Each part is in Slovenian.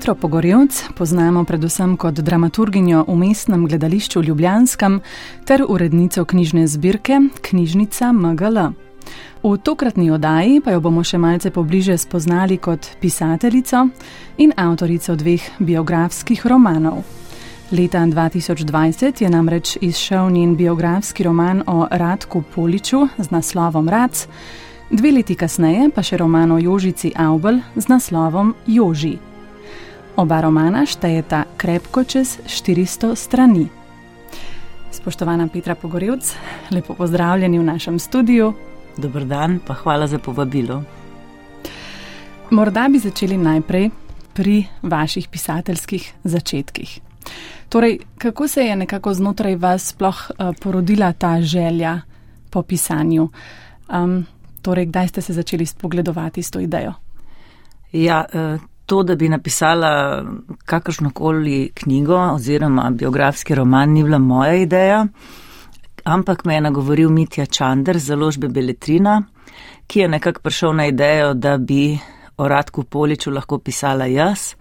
Petro Pogorjevc poznamo predvsem kot dramaturginjo v mestnem gledališču Ljubljanskem ter urednico knjižne zbirke Knjižnica MGL. V tokratni oddaji pa jo bomo še malce pobliže spoznali kot pisateljico in avtorico dveh biografskih romanov. Leta 2020 je namreč izšel njen biografski roman o Radku Poliču z naslovom Rac, dve leti kasneje pa še roman o Jožici Aubel z naslovom Joži. Oba romana štejeta krepko čez 400 strani. Spoštovana Petra Pogorevc, lepo pozdravljeni v našem studiu. Dobr dan, pa hvala za povabilo. Morda bi začeli najprej pri vaših pisateljskih začetkih. Torej, kako se je nekako znotraj vas sploh uh, porodila ta želja po pisanju? Um, torej, kdaj ste se začeli spogledovati s to idejo? Ja, uh, to, da bi napisala kakršnokoli knjigo oziroma biografski roman, ni bila moja ideja, ampak me je nagovoril Mitja Čander z založbe Beletrina, ki je nekako prišel na idejo, da bi o Radku Poliču lahko pisala jaz.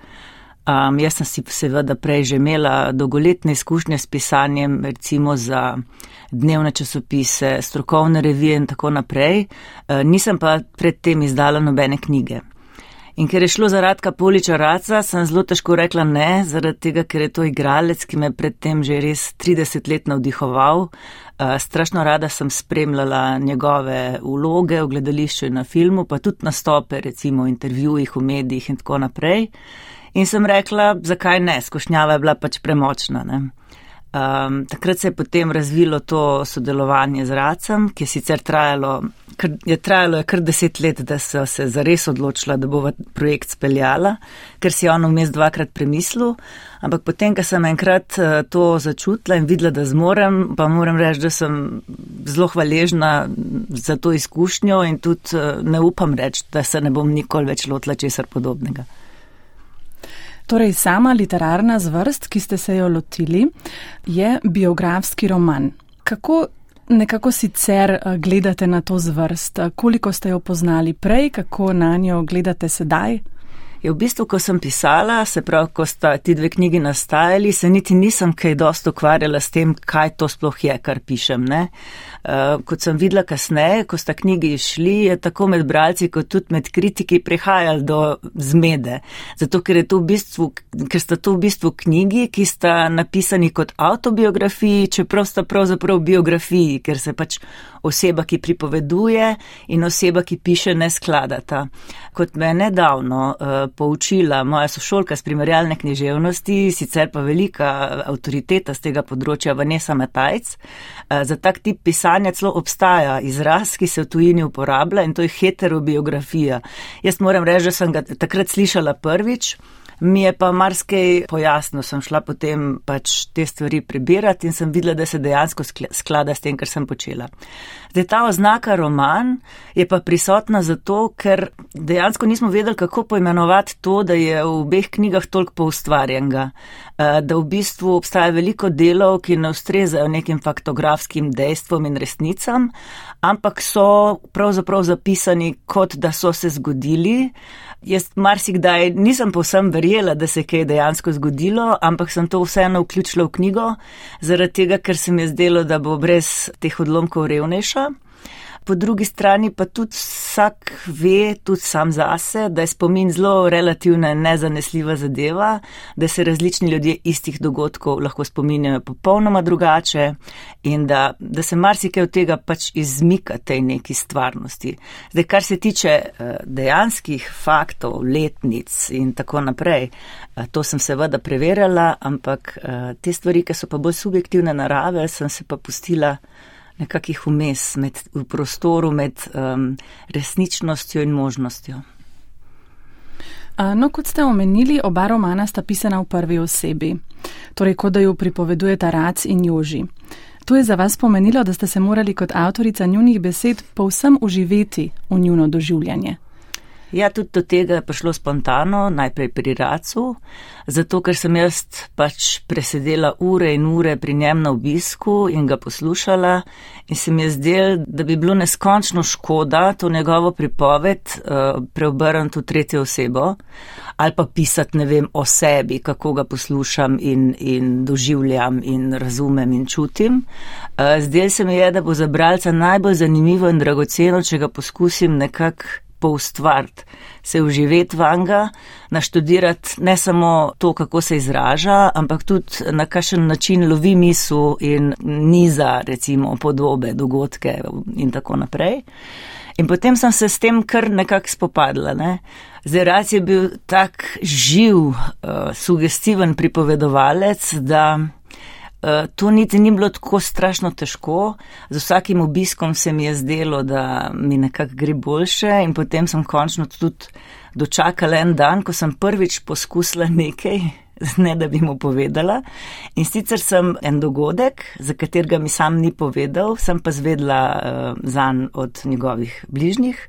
Um, jaz sem si seveda prej že imela dolgoletne izkušnje s pisanjem, recimo za dnevne časopise, strokovne revije in tako naprej, uh, nisem pa predtem izdala nobene knjige. In ker je šlo za Radka Poliča Raca, sem zelo težko rekla ne, zaradi tega, ker je to igralec, ki me predtem že res 30 let navdihoval. Uh, strašno rada sem spremljala njegove vloge v gledališču in na filmu, pa tudi nastope, recimo v intervjujih, v medijih in tako naprej. In sem rekla, zakaj ne, skušnjava je bila pač premočna. Ne? Um, takrat se je potem razvilo to sodelovanje z Racem, ki je sicer trajalo, kar, je trajalo je kar deset let, da so se zares odločila, da bo projekt speljala, ker si je on vmes dvakrat premislil. Ampak potem, ko sem enkrat uh, to začutila in videla, da zmorem, pa moram reči, da sem zelo hvaležna za to izkušnjo in tudi uh, ne upam reči, da se ne bom nikoli več lotila česar podobnega. Torej, sama literarna zvrst, ki ste se jo lotili, je biografski roman. Kako nekako sicer eh, gledate na to zvrst? Koliko ste jo poznali prej, kako na njo gledate sedaj? Je v bistvu, ko sem pisala, se pravi, ko sta ti dve knjigi nastajali, se niti nisem kaj dosto ukvarjala s tem, kaj to sploh je, kar pišem. Ne? Uh, kot sem videla kasneje, ko sta knjigi išli, je tako med bralci, kot tudi med kritiki prihajali do zmede. Zato, ker, v bistvu, ker sta to v bistvu knjigi, ki sta napisani kot autobiografiji, čeprav sta pravzaprav biografiji, ker se pač oseba, ki pripoveduje in oseba, ki piše, ne skladata. Kot me je nedavno uh, poučila moja sošolka z primerjalne književnosti, sicer pa velika avtoriteta z tega področja Vanessa Matajc, uh, za tak tip pisanja celo obstaja izraz, ki se v tujini uporablja in to je heterobiografija. Jaz moram reči, da sem ga takrat slišala prvič. Mi je pa marsikaj pojasnil, sem šla potem pač te stvari prebirati in sem videla, da se dejansko sklada s tem, kar sem počela. Zdaj ta oznaka roman je pa prisotna zato, ker dejansko nismo vedeli, kako poimenovati to, da je v obeh knjigah toliko poustvarjenega, eh, da v bistvu obstaja veliko delov, ki ne ustrezajo nekim faktografskim dejstvom in resnicam, ampak so pravzaprav zapisani kot da so se zgodili. Jaz marsikdaj nisem povsem verjela, da se je kaj dejansko zgodilo, ampak sem to vseeno vključila v knjigo, zaradi tega, ker se mi je zdelo, da bo brez teh odlomkov revnejša po drugi strani pa tudi vsak ve, tudi sam zase, da je spomin zelo relativna in nezanesljiva zadeva, da se različni ljudje istih dogodkov lahko spominjajo popolnoma drugače in da, da se marsikaj od tega pač izmika tej neki stvarnosti. Zdaj, kar se tiče eh, dejanskih faktov, letnic in tako naprej, eh, to sem seveda preverjala, ampak eh, te stvari, ki so pa bolj subjektivne narave, sem se pa pustila nekakih vmes med, v prostoru med um, resničnostjo in možnostjo. No, kot ste omenili, oba romana sta pisana v prvi osebi, torej kot da jo pripovedujeta Rac in Joži. To je za vas pomenilo, da ste se morali kot avtorica njunih besed povsem uživeti v njuno doživljanje. Ja, tudi do tega je prišlo spontano, najprej pri Racu, zato ker sem jaz pač presedela ure in ure pri njem na obisku in ga poslušala in se mi je zdel, da bi bilo neskončno škoda to njegovo pripoved uh, preobrniti v tretjo osebo ali pa pisati, ne vem, o sebi, kako ga poslušam in, in doživljam in razumem in čutim. Uh, zdel se mi je, da bo za bralca najbolj zanimivo in dragoceno, če ga poskusim nekako poustvariti, se uživeti vanga, naštudirati ne samo to, kako se izraža, ampak tudi na kakšen način lovi misel in niza, recimo, podobe, dogodke in tako naprej. In potem sem se s tem kar nekako spopadla. Ne? Zdaj, Rac je bil tak živ, uh, sugestiven pripovedovalec, da to niti ni bilo tako strašno težko. Z vsakim obiskom se mi je zdelo, da mi nekako gre boljše in potem sem končno tudi dočakala en dan, ko sem prvič poskusila nekaj, ne da bi mu povedala. In sicer sem en dogodek, za katerega mi sam ni povedal, sem pa zvedla uh, zan od njegovih bližnjih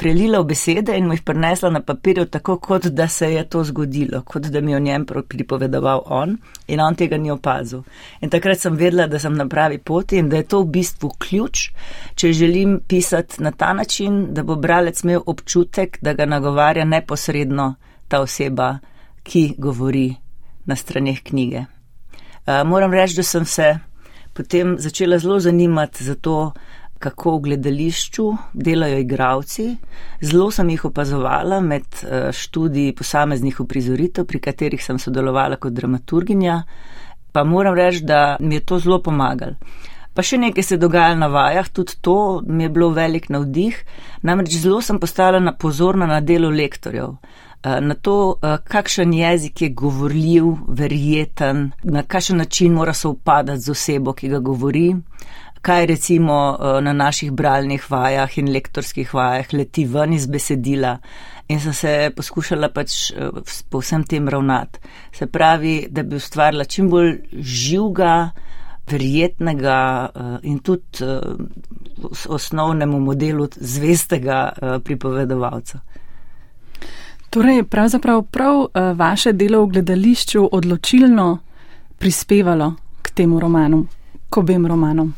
prelila v besede in mu jih prinesla na papirju, tako kot da se je to zgodilo, kot da mi o njem pripovedoval on in on tega ni opazil. In takrat sem vedela, da sem na pravi poti in da je to v bistvu ključ, če želim pisati na ta način, da bo bralec imel občutek, da ga nagovarja neposredno ta oseba, ki govori na straneh knjige. Uh, moram reči, da sem se potem začela zelo zanimati za to, kako v gledališču delajo igravci. Zelo sem jih opazovala med eh, študiji posameznih uprizoritev, pri katerih sem sodelovala kot dramaturginja, pa moram reči, da mi je to zelo pomagalo. Pa še nekaj se dogaja na vajah, tudi to mi je bilo velik navdih, namreč zelo sem postala pozorna na delo lektorjev. Eh, na to, eh, kakšen jezik je govorljiv, verjeten, na kakšen način mora se upadati z osebo, ki ga govori, kaj recimo eh, na naših bralnih vajah in lektorskih vajah leti ven iz besedila. In sem se poskušala pač eh, po vsem tem ravnati. Se pravi, da bi ustvarila čim bolj živega, verjetnega eh, in tudi osnovnemu modelu zvestega pripovedovalca. Torej, pravzaprav prav vaše delo v gledališču odločilno prispevalo k temu romanu, k obem romanom.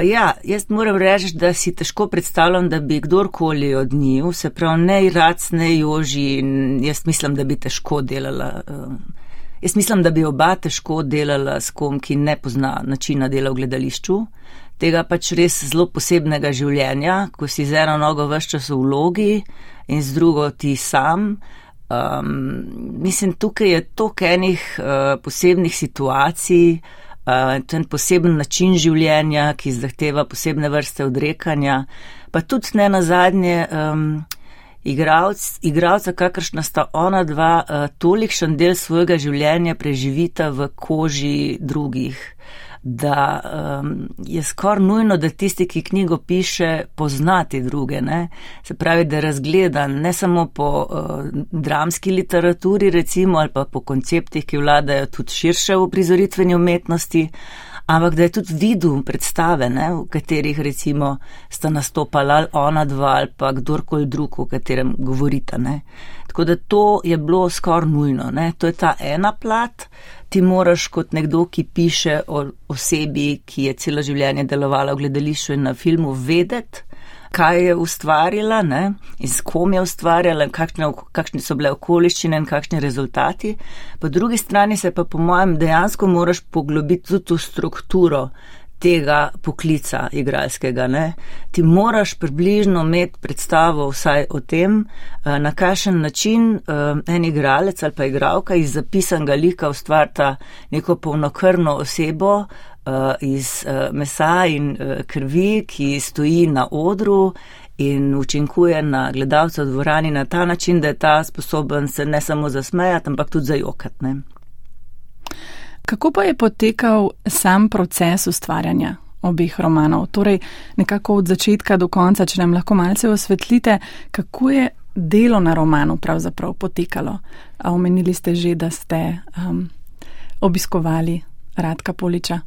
Ja, jaz moram reči, da si težko predstavljam, da bi kdorkoli od njih, se pravi, ne Irac, ne Joži, jaz mislim, da bi težko delala. Uh, jaz mislim, da bi oba težko delala s kom, ki ne pozna načina dela v gledališču, tega pač res zelo posebnega življenja, ko si z eno nogo vse čas v vlogi in z drugo ti sam. Um, mislim, tukaj je toliko enih uh, posebnih situacij, Uh, to je en poseben način življenja, ki zahteva posebne vrste odrekanja, pa tudi ne na zadnje um, igravc, igravca, kakršna sta ona dva, uh, tolikšen del svojega življenja preživita v koži drugih. Uh, da um, je skoraj nujno, da tisti, ki knjigo piše, poznati druge. Ne? Se pravi, da je razgledan ne samo po uh, dramski literaturi, recimo, ali pa po konceptih, ki vladajo tudi širše v prizoritveni umetnosti. Ampak da je tudi videl predstave, ne, v katerih recimo sta nastopala ona dva ali pa kdorkoli drug, o katerem govorita. Ne. Tako da to je bilo skoraj nujno. Ne. To je ta ena plat, ti moraš kot nekdo, ki piše o osebi, ki je celo življenje delovala v gledališču in na filmu, vedeti, kaj je ustvarila ne? in s kom je ustvarjala, kakšne, kakšne so bile okoliščine in kakšni rezultati. Po drugi strani se pa po mojem dejansko moraš poglobiti tudi v strukturo tega poklica igralskega. Ne? Ti moraš približno imeti predstavo vsaj o tem, eh, na kakšen način eh, en igralec ali pa igralka iz zapisanega lika ustvarta neko polnokrvno osebo iz mesa in krvi, ki stoji na odru. In učinkuje na gledalca v dvorani na ta način, da je ta sposoben se ne samo zasmejati, ampak tudi zajokati. Kako pa je potekal sam proces ustvarjanja obeh romanov? Torej, nekako od začetka do konca, če nam lahko malce osvetlite, kako je delo na romanu pravzaprav potekalo? A omenili ste že, da ste um, obiskovali Radka Poliča?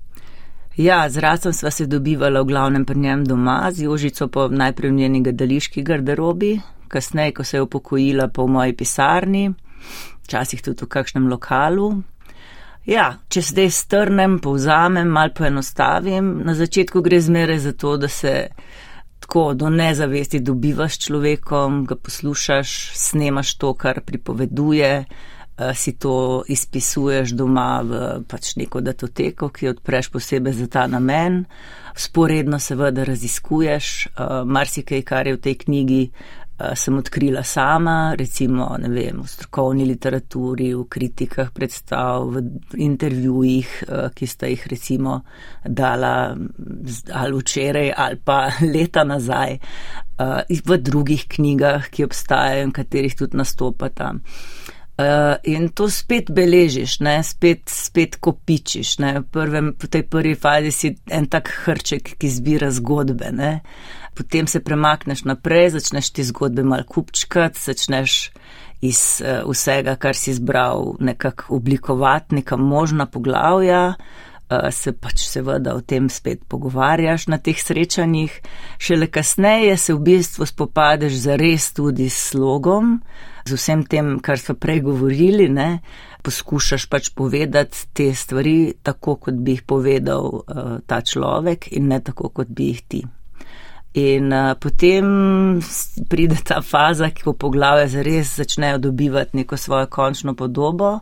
Ja, z Racom sva se dobivala v glavnem pri njem doma, z Jožico pa najprej v njeni gledališki garderobi, kasneje, ko se je upokojila pa v moji pisarni, včasih tudi v kakšnem lokalu. Ja, če zdaj strnem, povzamem, mal poenostavim, na začetku gre zmeraj za to, da se tako do nezavesti dobivaš človekom, ga poslušaš, snemaš to, kar pripoveduje, si to izpisuješ doma v pač neko datoteko, ki jo odpreš posebej za ta namen. Sporedno seveda raziskuješ eh, marsikaj, kar je v tej knjigi, Eh, sem odkrila sama, recimo vem, v strokovni literaturi, v kritikah predstav, v intervjujih, eh, ki sta jih recimo dala ali včeraj ali pa leta nazaj, eh, v drugih knjigah, ki obstajajo in katerih tudi nastopata. Uh, in to spet beležiš, ne? spet, spet kopičiš. V, prvem, v tej prvi fazi si en tak hrček, ki zbira zgodbe. Ne? Potem se premakneš naprej, začneš ti zgodbe mal kupčkati, začneš iz uh, vsega, kar si izbral, nekako oblikovati neka možna poglavja. Uh, se pač seveda o tem spet pogovarjaš na teh srečanjih, šele kasneje se v bistvu spopadeš zares tudi s slogom, z vsem tem, kar smo prej govorili, ne, poskušaš pač povedati te stvari tako, kot bi jih povedal uh, ta človek in ne tako, kot bi jih ti. In uh, potem pride ta faza, ki po poglavju zares začnejo dobivati neko svojo končno podobo.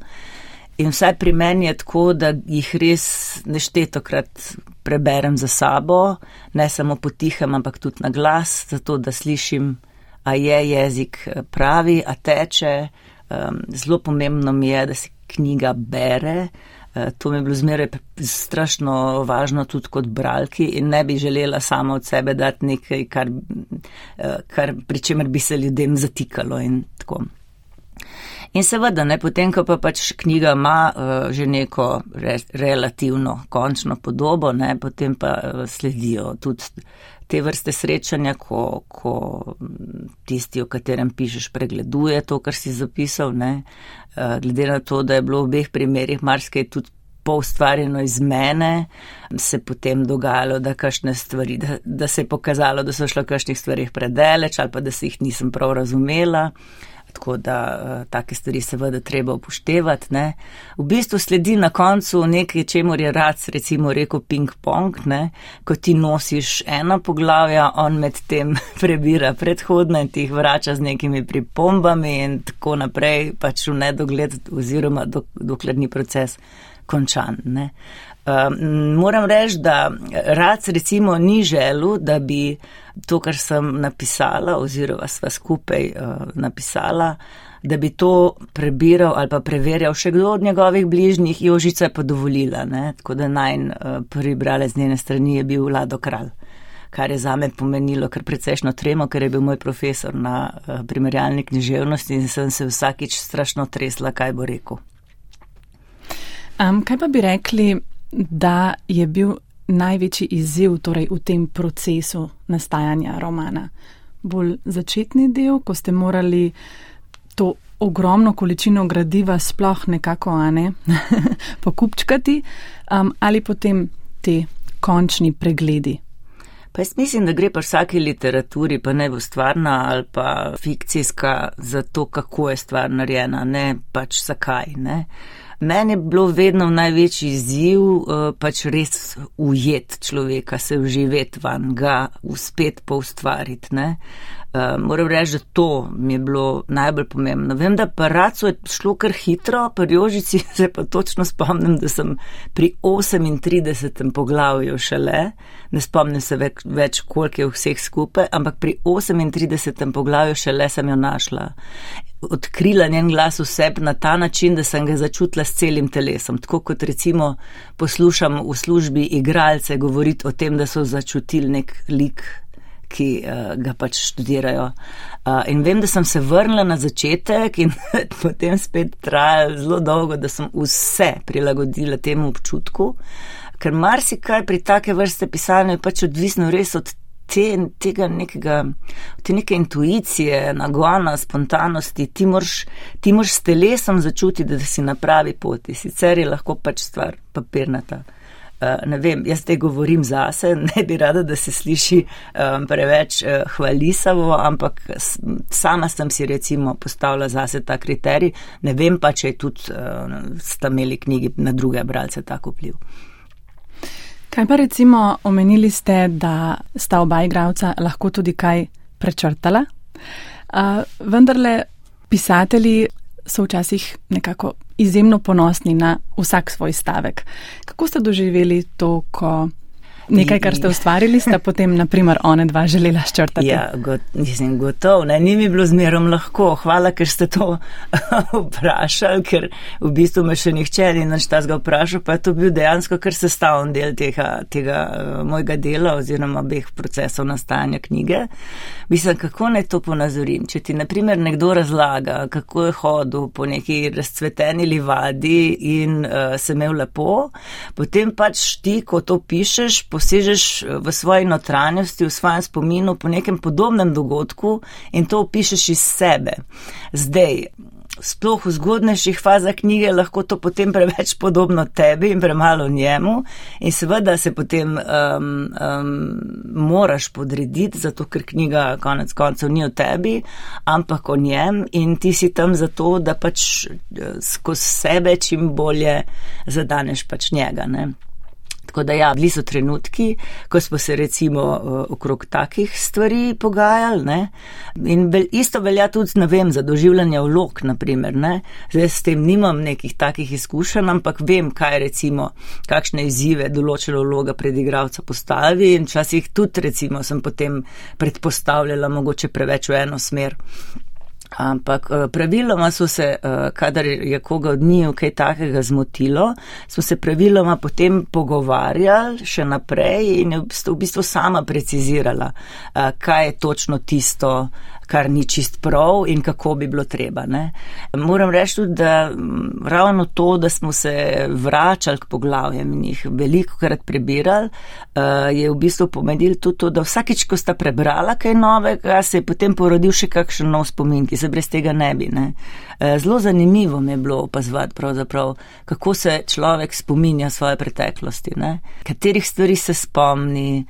In vsaj pri meni je tako, da jih res neštetokrat preberem za sabo, ne samo potihem, ampak tudi na glas, zato da slišim a je jezik eh, pravi, a teče. Um, zelo pomembno mi je, da se knjiga bere. Uh, to mi je bilo zmeraj strašno važno tudi kot bralki in ne bi želela sama od sebe dati nekaj, kar, uh, kar pri čemer bi se ljudem zatikalo in tako. In seveda, ne, potem, ko pa pač knjiga ima uh, že neko re, relativno končno podobo, ne, potem pa uh, sledijo tudi te vrste srečanja, ko, ko tisti, o katerem pišeš, pregleduje to, kar si zapisal. Ne? Eh, glede na to, da je bilo v obeh primerjih marsikaj tudi poustvarjeno iz mene, se potem dogajalo, da, stvari, da, da se je pokazalo, da so šlo kakšnih stvarih predaleč ali pa da se jih nisem prav razumela. Tako da uh, take stvari seveda treba upoštevati. Ne. V bistvu sledi na koncu nekaj, čemu je rad, recimo rekel ping-pong, ko ti nosiš ena poglavja, on med tem prebira predhodne in ti jih vrača z nekimi pripombami in tako naprej, pač v nedogled oziroma dok, dokler ni proces končan. Ne. Moram reči, da rad recimo ni želel, da bi to, kar sem napisala oziroma sva skupaj uh, napisala, da bi to prebiral ali pa preverjal še kdo od njegovih bližnjih, Jožica je pa dovolila, ne? tako da naj uh, prvi brale z njene strani je bil Lado Kralj kar je zame pomenilo kar precejšno tremo, ker je bil moj profesor na uh, primerjalni književnosti in sem se vsakič strašno tresla, kaj bo rekel. Um, kaj pa bi rekli, da je bil največji izziv torej, v tem procesu nastajanja romana? Bolj začetni del, ko ste morali to ogromno količino gradiva sploh nekako ane pokupčkati, um, ali potem te končni pregledi. Pa jaz mislim, da gre pa vsaki literaturi, pa ne bo stvarna ali pa fikcijska, za to, kako je stvar narejena, ne pač zakaj. Ne. Meni je bilo vedno največji izziv uh, pač res ujet človeka, se vživeti van, ga uspet poustvariti. Uh, moram reči, da to mi je bilo najbolj pomembno. Vem, da pa raco je šlo kar hitro, pri Jožici se pa točno spomnim, da sem pri 38. poglavju šele, ne spomnim se več, več koliko je vseh skupaj, ampak pri 38. poglavju šele sem jo našla odkrila njen glas v sebi na ta način, da sem ga začutila s celim telesom. Tako kot recimo poslušam v službi igralce govoriti o tem, da so začutili nek lik, ki uh, ga pač študirajo. Uh, in vem, da sem se vrnila na začetek in potem spet trajala zelo dolgo, da sem vse prilagodila temu občutku, ker marsikaj pri take vrste pisanja je pač odvisno res od te, tega nekega, te neke intuicije, nagona, spontanosti, ti moraš, ti moraš s telesom začutiti, da si na pravi poti, sicer je lahko pač stvar papirnata. Uh, ne vem, jaz te govorim zase, ne bi rada, da se sliši um, preveč uh, hvalisavo, ampak sama sem si recimo postavila zase ta kriterij. Ne vem pa, če je tudi uh, sta imeli knjigi na druge bralce tako vpliv. Kaj pa recimo omenili ste, da sta oba igravca lahko tudi kaj prečrtala? Uh, vendarle pisatelji so včasih nekako izjemno ponosni na vsak svoj stavek. Kako ste doživeli to, ko Nekaj, kar ste ustvarili, sta potem, naprimer, one dva želela ščrtati. Ja, got, nisem gotov, ne, ni mi bilo zmerom lahko. Hvala, ker ste to vprašali, ker v bistvu me še nihče ni nač ta zga vprašal, pa je to bil dejansko kar sestavljen del tega, tega uh, mojega dela oziroma obeh procesov nastajanja knjige. Mislim, kako naj to ponazorim. Če ti, naprimer, nekdo razlaga, kako je hodil po neki razcveteni livadi in uh, se imel lepo, potem pač ti, ko to pišeš, posežeš eh, v svoji notranjosti, v svojem spominu po nekem podobnem dogodku in to opišeš iz sebe. Zdaj, sploh v zgodnejših fazah knjige lahko to potem preveč podobno tebi in premalo njemu in seveda se potem um, um, moraš podrediti, zato ker knjiga konec koncev ni o tebi, ampak o njem in ti si tam zato, da pač eh, skozi sebe čim bolje zadaneš pač njega. Ne? Tako da ja, bili so trenutki, ko smo se recimo eh, okrog takih stvari pogajali, ne? In bel, isto velja tudi, ne vem, za doživljanje vlog, naprimer, ne? Zdaj s tem nimam nekih takih izkušenj, ampak vem, kaj recimo, kakšne izzive določeno vloga pred igravca postavi in včasih tudi recimo sem potem predpostavljala mogoče preveč v eno smer. Ampak eh, praviloma so se, eh, kadar je koga od njih kaj takega zmotilo, smo se praviloma potem pogovarjali še naprej in v bistvu sama precizirala, eh, kaj je točno tisto, kar ni čist prav in kako bi bilo treba. Ne. Moram reči tudi, da mm, ravno to, da smo se vračali k poglavjem in jih veliko krat prebirali, je v bistvu pomenil tudi to, da vsakič, ko sta prebrala kaj novega, se je potem porodil še kakšen nov spomin, ki se brez tega ne bi. Ne. Eh, zelo zanimivo mi je bilo opazovati kako se človek spominja svoje preteklosti, ne. katerih stvari se spomni,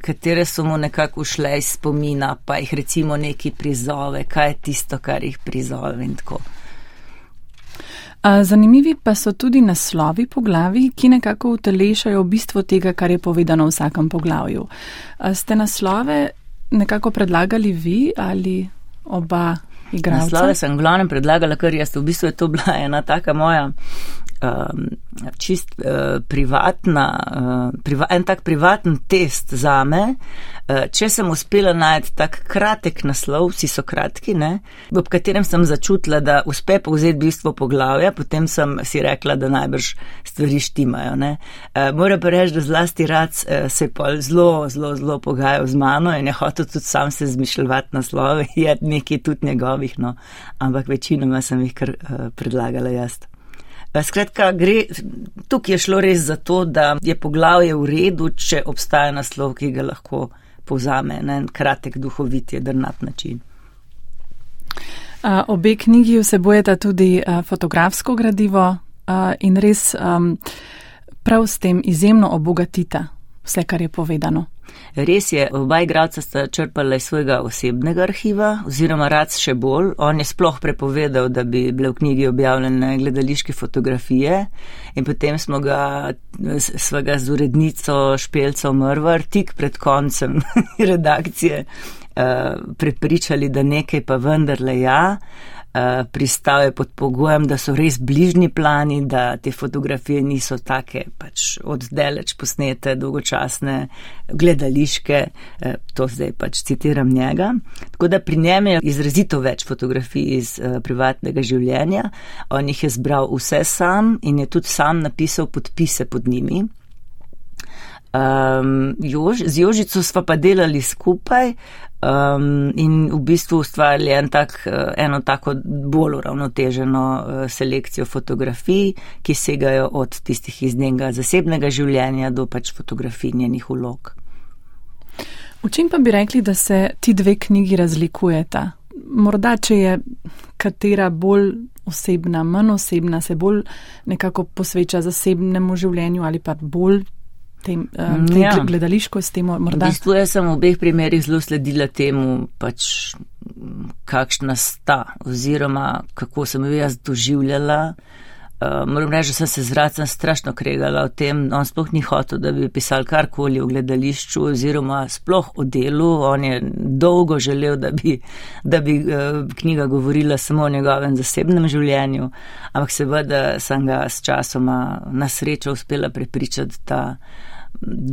katere so mu nekako šle iz spomina, pa jih recimo neki prizove, kaj je tisto, kar jih prizove in tako. Zanimivi pa so tudi naslovi poglavi, ki nekako utelešajo bistvo tega, kar je povedano v vsakem poglavju. Ste naslove nekako predlagali vi ali oba igralca? Naslove sem glavnem predlagala, ker jaz v bistvu je to bila ena taka moja um, čist uh, privatna, uh, priva, en tak privaten test za me, uh, če sem uspela najti tak kratek naslov, vsi so kratki, ne, ob katerem sem začutila, da uspe povzeti bistvo poglavja, potem sem si rekla, da najbrž stvari štimajo. Uh, Moram pa reči, da zlasti rad uh, se je pa zelo, zelo, zelo pogajal z mano in je hotel tudi sam se zmišljati naslove, je nekaj tudi njegovih, no, ampak večinoma sem jih kar uh, predlagala jaz. Skratka, gre, tukaj je šlo res za to, da je poglavje v redu, če obstaja naslov, ki ga lahko povzame na en kratek, duhovit, jedrnat način. Uh, obe knjigi vsebujeta tudi uh, fotografsko gradivo uh, in res um, prav s tem izjemno obogatita vse, kar je povedano. Res je, oba igralca sta črpala iz svojega osebnega arhiva, oziroma rad še bolj. On je sploh prepovedal, da bi bile v knjigi objavljene gledališke fotografije in potem smo ga, svega z urednico Špelco Mrvar, tik pred koncem redakcije, uh, prepričali, da nekaj pa vendarle ja. Eh, pristal je pod pogojem, da so res bližnji plani, da te fotografije niso take pač oddaleč posnete, dolgočasne, gledališke, eh, to zdaj pač citiram njega. Tako da pri njem je izrazito več fotografij iz eh, privatnega življenja, on jih je zbral vse sam in je tudi sam napisal podpise pod njimi. Um, Jož, z Jožico sva pa delali skupaj um, in v bistvu ustvarjali en tak, eh, eno tako bolj uravnoteženo uh, selekcijo fotografij, ki segajo od tistih iz njenega zasebnega življenja do pač fotografij njenih vlog. V čem pa bi rekli, da se ti dve knjigi razlikujeta? Morda, če je katera bolj osebna, manj osebna, se bolj nekako posveča zasebnemu življenju ali pa bolj tem, um, ja. gledališko s tem morda. V bistvu jaz sem v obeh primerih zelo sledila temu, pač kakšna sta oziroma kako sem jo jaz doživljala. Uh, moram reči, da sem se zracem strašno kregala o tem, on sploh ni hotel, da bi pisal karkoli o gledališču oziroma sploh o delu. On je dolgo želel, da bi, da bi uh, knjiga govorila samo o njegovem zasebnem življenju, ampak seveda sem ga s časoma na srečo uspela prepričati, da,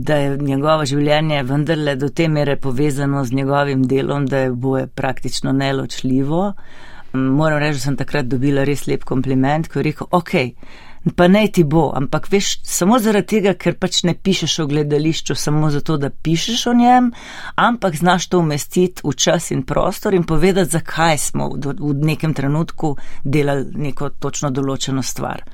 da je njegovo življenje vendarle do te mere povezano z njegovim delom, da je boje praktično neločljivo. Moram reči, da sem takrat dobila res lep kompliment, ko je rekel, ok, pa naj ti bo, ampak veš, samo zaradi tega, ker pač ne pišeš o gledališču, samo zato, da pišeš o njem, ampak znaš to umestiti v čas in prostor in povedati, zakaj smo v, v nekem trenutku delali neko točno določeno stvar.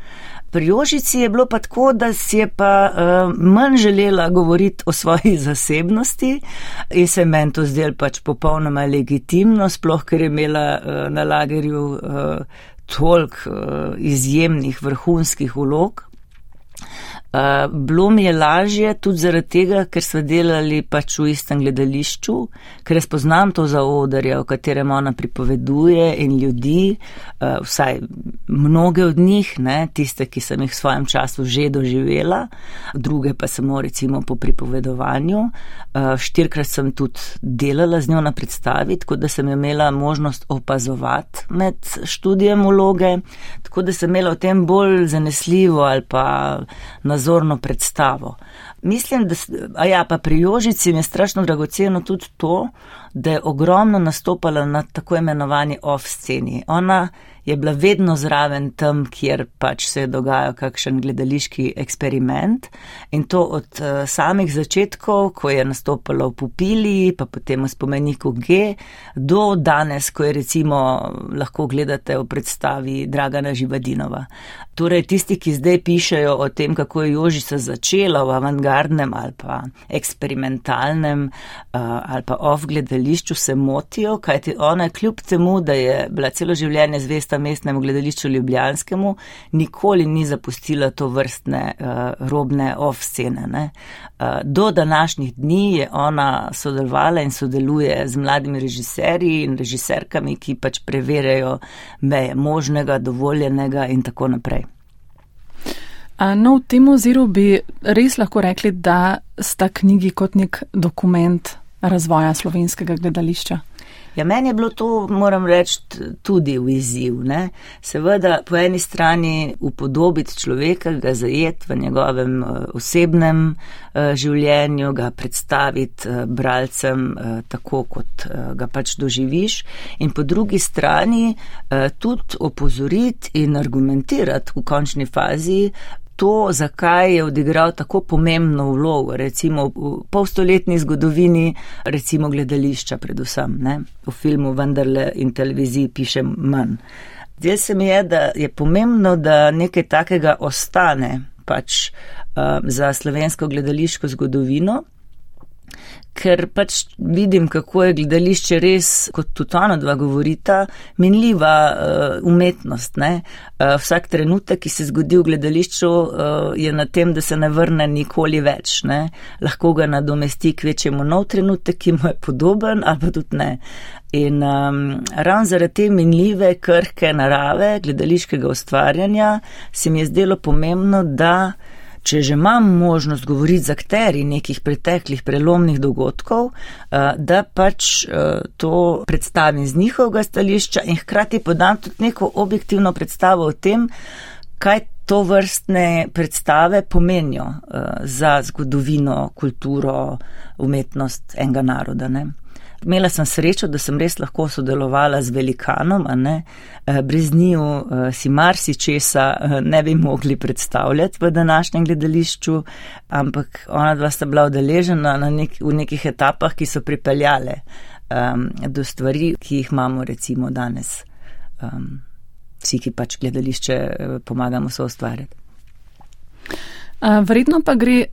Pri Jožici je bilo pa tako, da si je pa uh, manj želela govoriti o svoji zasebnosti in se meni to zdelo pač popolnoma legitimno, sploh ker je imela uh, na lagerju uh, tolk uh, izjemnih vrhunskih vlog. Uh, bilo mi je lažje tudi zaradi tega, ker smo delali pač v istem gledališču, ker jaz poznam to zaodrje, o katerem ona pripoveduje in ljudi, uh, vsaj mnoge od njih, ne, tiste, ki sem jih v svojem času že doživela, druge pa samo recimo po pripovedovanju. Uh, štirkrat sem tudi delala z njo na predstavi, tako da sem imela možnost opazovati med študijem vloge, tako da sem imela o tem bolj zanesljivo ali pa na nazorno predstavo. Mislim, da, a ja, pa pri Jožici mi je strašno dragoceno tudi to, da je ogromno nastopala na tako imenovani off sceni. Ona je bila vedno zraven tam, kjer pač se je dogajal kakšen gledališki eksperiment in to od uh, samih začetkov, ko je nastopala v Pupili, pa potem v spomeniku G, do danes, ko je recimo lahko gledate v predstavi Dragana Živadinova. Torej, tisti, ki zdaj pišejo o tem, kako je Jožica začela v avantgardnem ali pa eksperimentalnem uh, ali pa off gledališču, se motijo, kajti ona kljub temu, da je bila celo življenje zvesta mestnemu gledališču Ljubljanskemu, nikoli ni zapustila to vrstne uh, robne off-scene. Uh, do današnjih dni je ona sodelovala in sodeluje z mladimi režiserji in režiserkami, ki pač preverjajo meje možnega, dovoljenega in tako naprej. No, v tem oziru bi res lahko rekli, da sta knjigi kot nek dokument razvoja slovenskega gledališča. Ja, meni je bilo to, moram reči, tudi v izziv. Ne? Seveda, po eni strani upodobiti človeka, ga zajeti v njegovem uh, osebnem uh, življenju, ga predstaviti uh, bralcem tako, kot ga pač doživiš, in po drugi strani tudi opozoriti in argumentirati v končni fazi to, zakaj je odigral tako pomembno vlogo, recimo v polstoletni zgodovini, recimo gledališča predvsem, ne? v filmu vendarle in televiziji piše manj. Zdaj se mi je, da je pomembno, da nekaj takega ostane pač um, za slovensko gledališko zgodovino ker pač vidim, kako je gledališče res, kot tudi ona dva govorita, minljiva uh, umetnost. Uh, vsak trenutek, ki se zgodi v gledališču, uh, je na tem, da se ne vrne nikoli več. Ne? Lahko ga nadomesti k večjemu nov trenutek, ki mu je podoben, ali pa tudi ne. In um, ravno zaradi te minljive, krhke narave gledališkega ustvarjanja se mi je zdelo pomembno, da če že imam možnost govoriti z akteri nekih preteklih prelomnih dogodkov, eh, da pač eh, to predstavim z njihovega stališča in hkrati podam tudi neko objektivno predstavo o tem, kaj to vrstne predstave pomenijo eh, za zgodovino, kulturo, umetnost enega naroda. Ne? Imela sem srečo, da sem res lahko sodelovala z velikanom, eh, brez njiju eh, si marsičesa eh, ne bi mogli predstavljati v današnjem gledališču, ampak ona dva sta bila udeležena na nek, v nekih etapah, ki so pripeljale um, do stvari, ki jih imamo recimo danes. Um, vsi, ki pač gledališče pomagamo so ustvarjati. Verjetno pa gre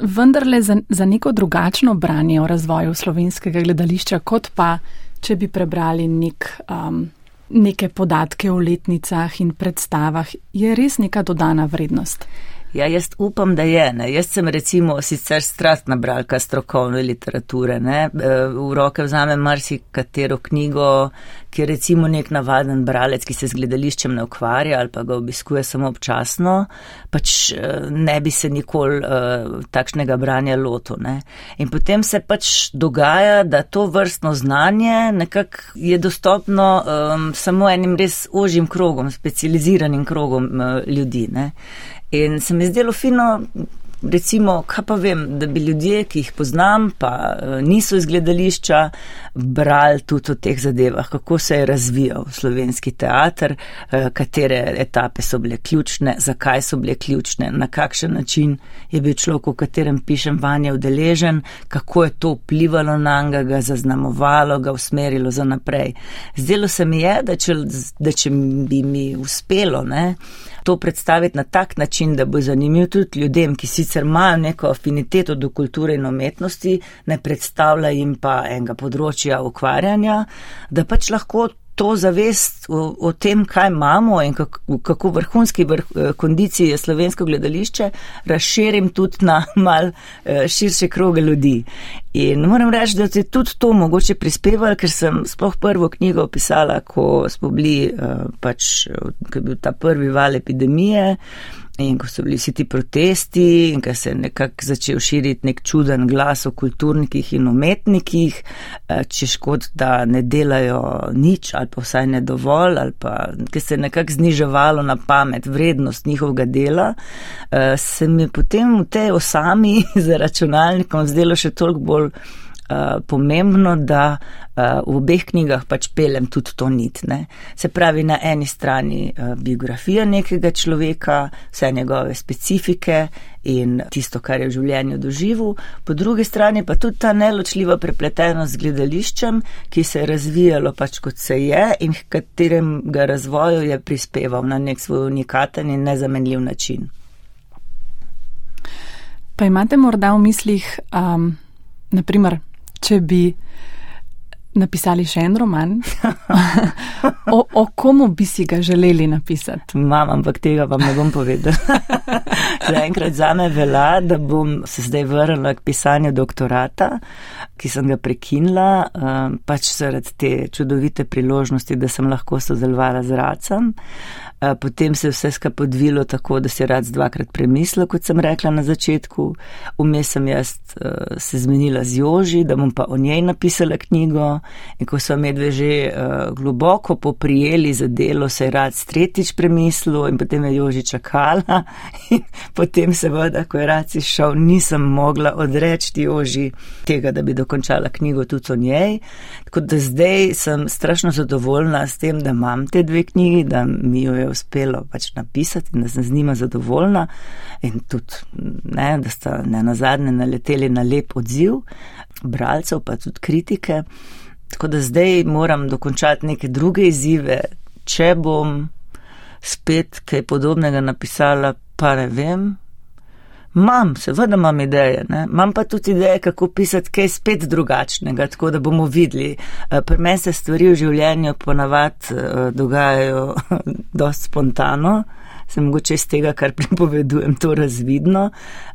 vendarle za, za neko drugačno branje o razvoju slovenskega gledališča, kot pa, če bi prebrali nek, um, neke podatke o letnicah in predstavah, je res neka dodana vrednost. Ja, jaz upam, da je. Ne. Jaz sem recimo sicer strastna bralka strokovne literature. Ne. V roke vzamem marsikatero knjigo, ki je recimo nek navaden bralec, ki se z gledališčem ne ukvarja ali pa ga obiskuje samo občasno, pač e, ne bi se nikoli uh, takšnega branja lotil. Ne. In potem se pač dogaja, da to vrstno znanje nekako je dostopno um, samo enim res ožjim krogom, specializiranim krogom uh, ljudi. Ne. In se mi zdelo fino, recimo, kaj pa vem, da bi ljudje, ki jih poznam, pa eh, niso iz gledališča, brali tudi o teh zadevah, kako se je razvijal slovenski teater, eh, katere etape so bile ključne, zakaj so bile ključne, na kakšen način je bil človek, v katerem pišem vanje udeležen, kako je to vplivalo na njega, ga zaznamovalo, ga usmerilo za naprej. Zdelo se mi je, da če, da če bi mi uspelo, ne, to predstaviti na tak način, da bo zanimiv tudi ljudem, ki sicer imajo neko afiniteto do kulture in umetnosti, ne predstavlja jim pa enega področja ukvarjanja, da pač lahko to zavest o, o tem, kaj imamo in kako, kako vrhunski vrh, eh, kondiciji je slovensko gledališče, razširim tudi na mal eh, širše kroge ljudi. In moram reči, da je tudi to mogoče prispevalo, ker sem sploh prvo knjigo opisala, ko smo bili eh, pač, ko je bil ta prvi val epidemije. In ko so bili vsi ti protesti in ko se je nekako začel širiti nek čuden glas o kulturnikih in umetnikih, eh, če škod, da ne delajo nič ali pa vsaj ne dovolj, ali pa ker se je nekako zniževalo na pamet vrednost njihovega dela, eh, se mi potem v tej osami za računalnikom zdelo še toliko bolj Eh, pomembno, da uh, v obeh knjigah pač pelem tudi to nit. Ne. Se pravi, na eni strani uh, biografija nekega človeka, vse njegove specifike in tisto, kar je v življenju doživel, po drugi strani pa tudi ta neločljiva prepletenost z gledališčem, ki se je razvijalo pač kot se je in v katerem ga razvoju je prispeval na nek svoj unikaten in nezamenljiv način. Pa imate morda v mislih, um, naprimer, če bi napisali še en roman, o, o komu bi si ga želeli napisati? Mam, ampak tega vam ne bom povedal. Zaenkrat za me velja, da bom se zdaj vrnila k pisanju doktorata, ki sem ga prekinila, um, pač zaradi te čudovite priložnosti, da sem lahko sodelovala z racem. Potem se je vse skupaj podvilo tako, da si rad dvakrat premislil, kot sem rekla na začetku. Vmes sem jaz uh, se zmenila z Joži, da bom pa o njej napisala knjigo. In ko so medve že uh, globoko poprijeli za delo, se je rad tretjič premislil in potem je Joži čakala. In potem seveda, ko je rad šel, nisem mogla odreči Joži tega, da bi dokončala knjigo tudi o njej. Tako da zdaj sem strašno zadovoljna s tem, da imam te dve knjigi, da mi jo je uspelo pač napisati in da sem z njima zadovoljna in tudi, ne, da sta ne na zadnje naleteli na lep odziv bralcev, pa tudi kritike. Tako da zdaj moram dokončati neke druge izzive, če bom spet kaj podobnega napisala, pa ne vem, Mam, seveda imam ideje, imam pa tudi ideje, kako pisati kaj spet drugačnega, tako da bomo videli. Eh, pri meni se stvari v življenju ponavad eh, dogajajo dost spontano, se mogoče iz tega, kar pripovedujem, to razvidno.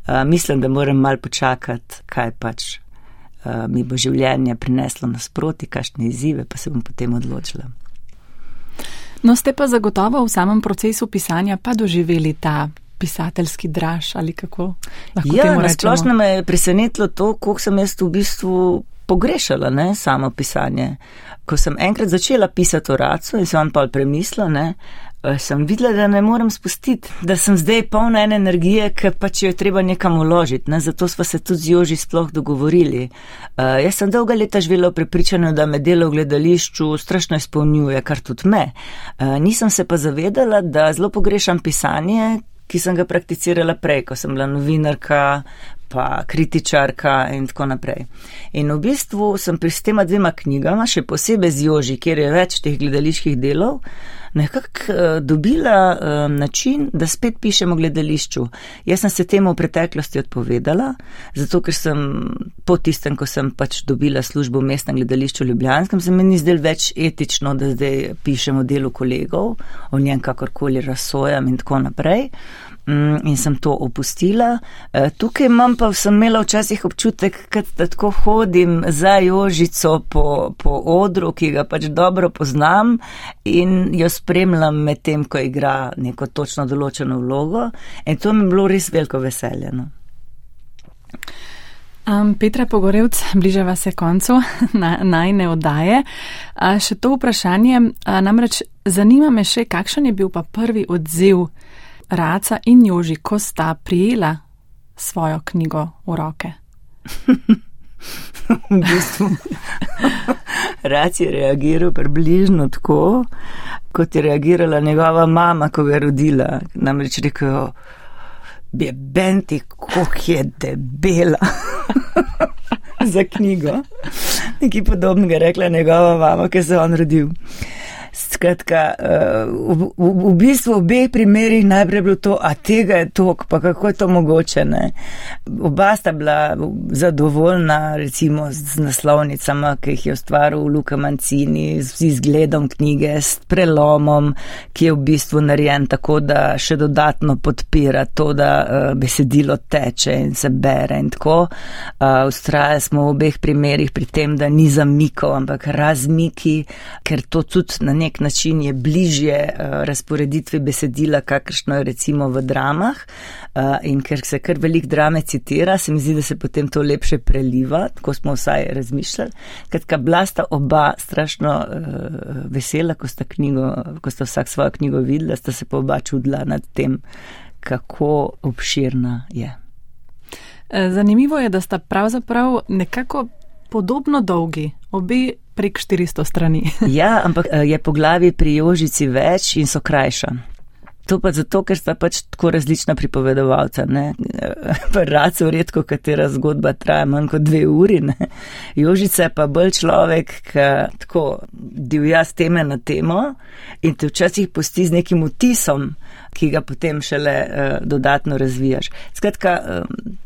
Eh, mislim, da moram mal počakati, kaj pač mi bo življenje prineslo nasproti, kakšne izzive, pa se bom potem odločila. No, ste pa zagotovo v samem procesu pisanja pa doživeli ta pisateljski draž ali kako? Ja, na splošno me je presenetilo to, koliko sem jaz v bistvu pogrešala ne, samo pisanje. Ko sem enkrat začela pisati o racu in sem pa premislila, ne, eh, sem videla, da ne morem spustiti, da sem zdaj polna ene energije, ker pač jo je treba nekam uložiti. Ne, zato smo se tudi z Joži sploh dogovorili. Uh, jaz sem dolga leta živela v prepričanju, da me delo v gledališču strašno izpolnjuje, kar tudi me. Uh, nisem se pa zavedala, da zelo pogrešam pisanje, ki sem ga prakticirala prej, ko sem bila novinarka, pa kritičarka in tako naprej. In v bistvu sem pri s tema dvema knjigama, še posebej z Joži, kjer je več teh gledaliških delov, nekako uh, dobila uh, način, da spet pišem o gledališču. Jaz sem se temu v preteklosti odpovedala, zato ker sem po tistem, ko sem pač dobila službo v mestnem gledališču Ljubljanskem, se mi ni zdel več etično, da zdaj pišem o delu kolegov, o njem kakorkoli razsojam in tako naprej. Mm, in sem to opustila. E, tukaj imam pa, sem imela včasih občutek, da tako hodim za Jožico po, po odru, ki ga pač dobro poznam in jo spremljam med tem, ko igra neko točno določeno vlogo. In to mi je bilo res veliko veseljeno. Um, Petra Pogorevc, bližava se koncu na, najne oddaje. Uh, še to vprašanje, namreč zanima me še, kakšen je bil pa prvi odziv Raca in Joži, ko sta prijela svojo knjigo v roke? v bistvu. Rac je reagiral približno tako, kot je reagirala njegova mama, ko ga je rodila. Namreč rekel, je benti, koh je debela. Za knjigo. Nekaj podobnega je rekla njegova mama, ki se je on rodil. Skratka, eh, v, v, v bistvu v obeh primerih najprej bilo to, a tega je tok, pa kako je to mogoče. Ne? Oba sta bila zadovoljna recimo z naslovnicama, ki jih je ustvaril Luka Mancini, z izgledom knjige, s prelomom, ki je v bistvu narejen tako, da še dodatno podpira to, da uh, besedilo teče in se bere in tako. Uh, Ustrajali smo v obeh primerih pri tem, da ni zamikov, ampak razmiki, ker to tudi na nek način je bližje uh, razporeditvi besedila, kakršno je recimo v dramah. Uh, in ker se kar velik drame citira, se mi zdi, da se potem to lepše preliva, tako smo vsaj razmišljali. Kratka, bila sta oba strašno uh, vesela, ko sta, knjigo, ko sta vsak svojo knjigo videla, sta se pa oba čudila nad tem, kako obširna je. Zanimivo je, da sta pravzaprav nekako podobno dolgi, obe prek 400 strani. ja, ampak eh, je po glavi pri Jožici več in so krajša. To pa zato, ker sta pač tako različna pripovedovalca. Raco redko, katera zgodba traja manj kot dve uri. Ne? Jožica je pa bolj človek, ki tako divja z teme na temo in te včasih posti z nekim vtisom, ki ga potem šele uh, dodatno razvijaš. Skratka, um,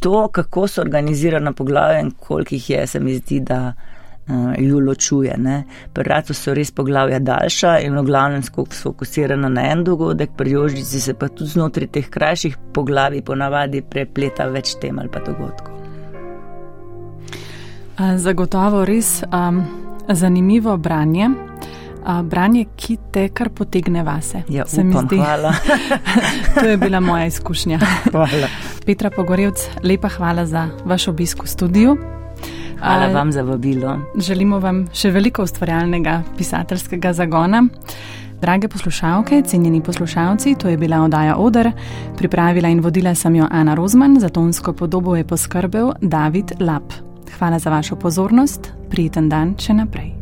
to, kako so organizirana poglavja in koliko jih je, se mi zdi, da ju ločuje. Pri Ratu so res poglavja daljša in v glavnem sfokusirana na en dogodek, pri Jožici se pa tudi znotraj teh krajših poglavij ponavadi prepleta več tem ali pa dogodkov. Zagotovo res um, zanimivo branje. Uh, branje, ki te kar potegne vase. Ja, se upam. Hvala. to je bila moja izkušnja. Hvala. Petra Pogorevc, lepa hvala za vaš obisk v studiu. Hvala vam za vabilo. Želimo vam še veliko ustvarjalnega pisateljskega zagona. Drage poslušalke, cenjeni poslušalci, to je bila oddaja Odr. Pripravila in vodila sem jo Ana Rozman, za tonsko podobo je poskrbel David Lap. Hvala za vašo pozornost, prijeten dan še naprej.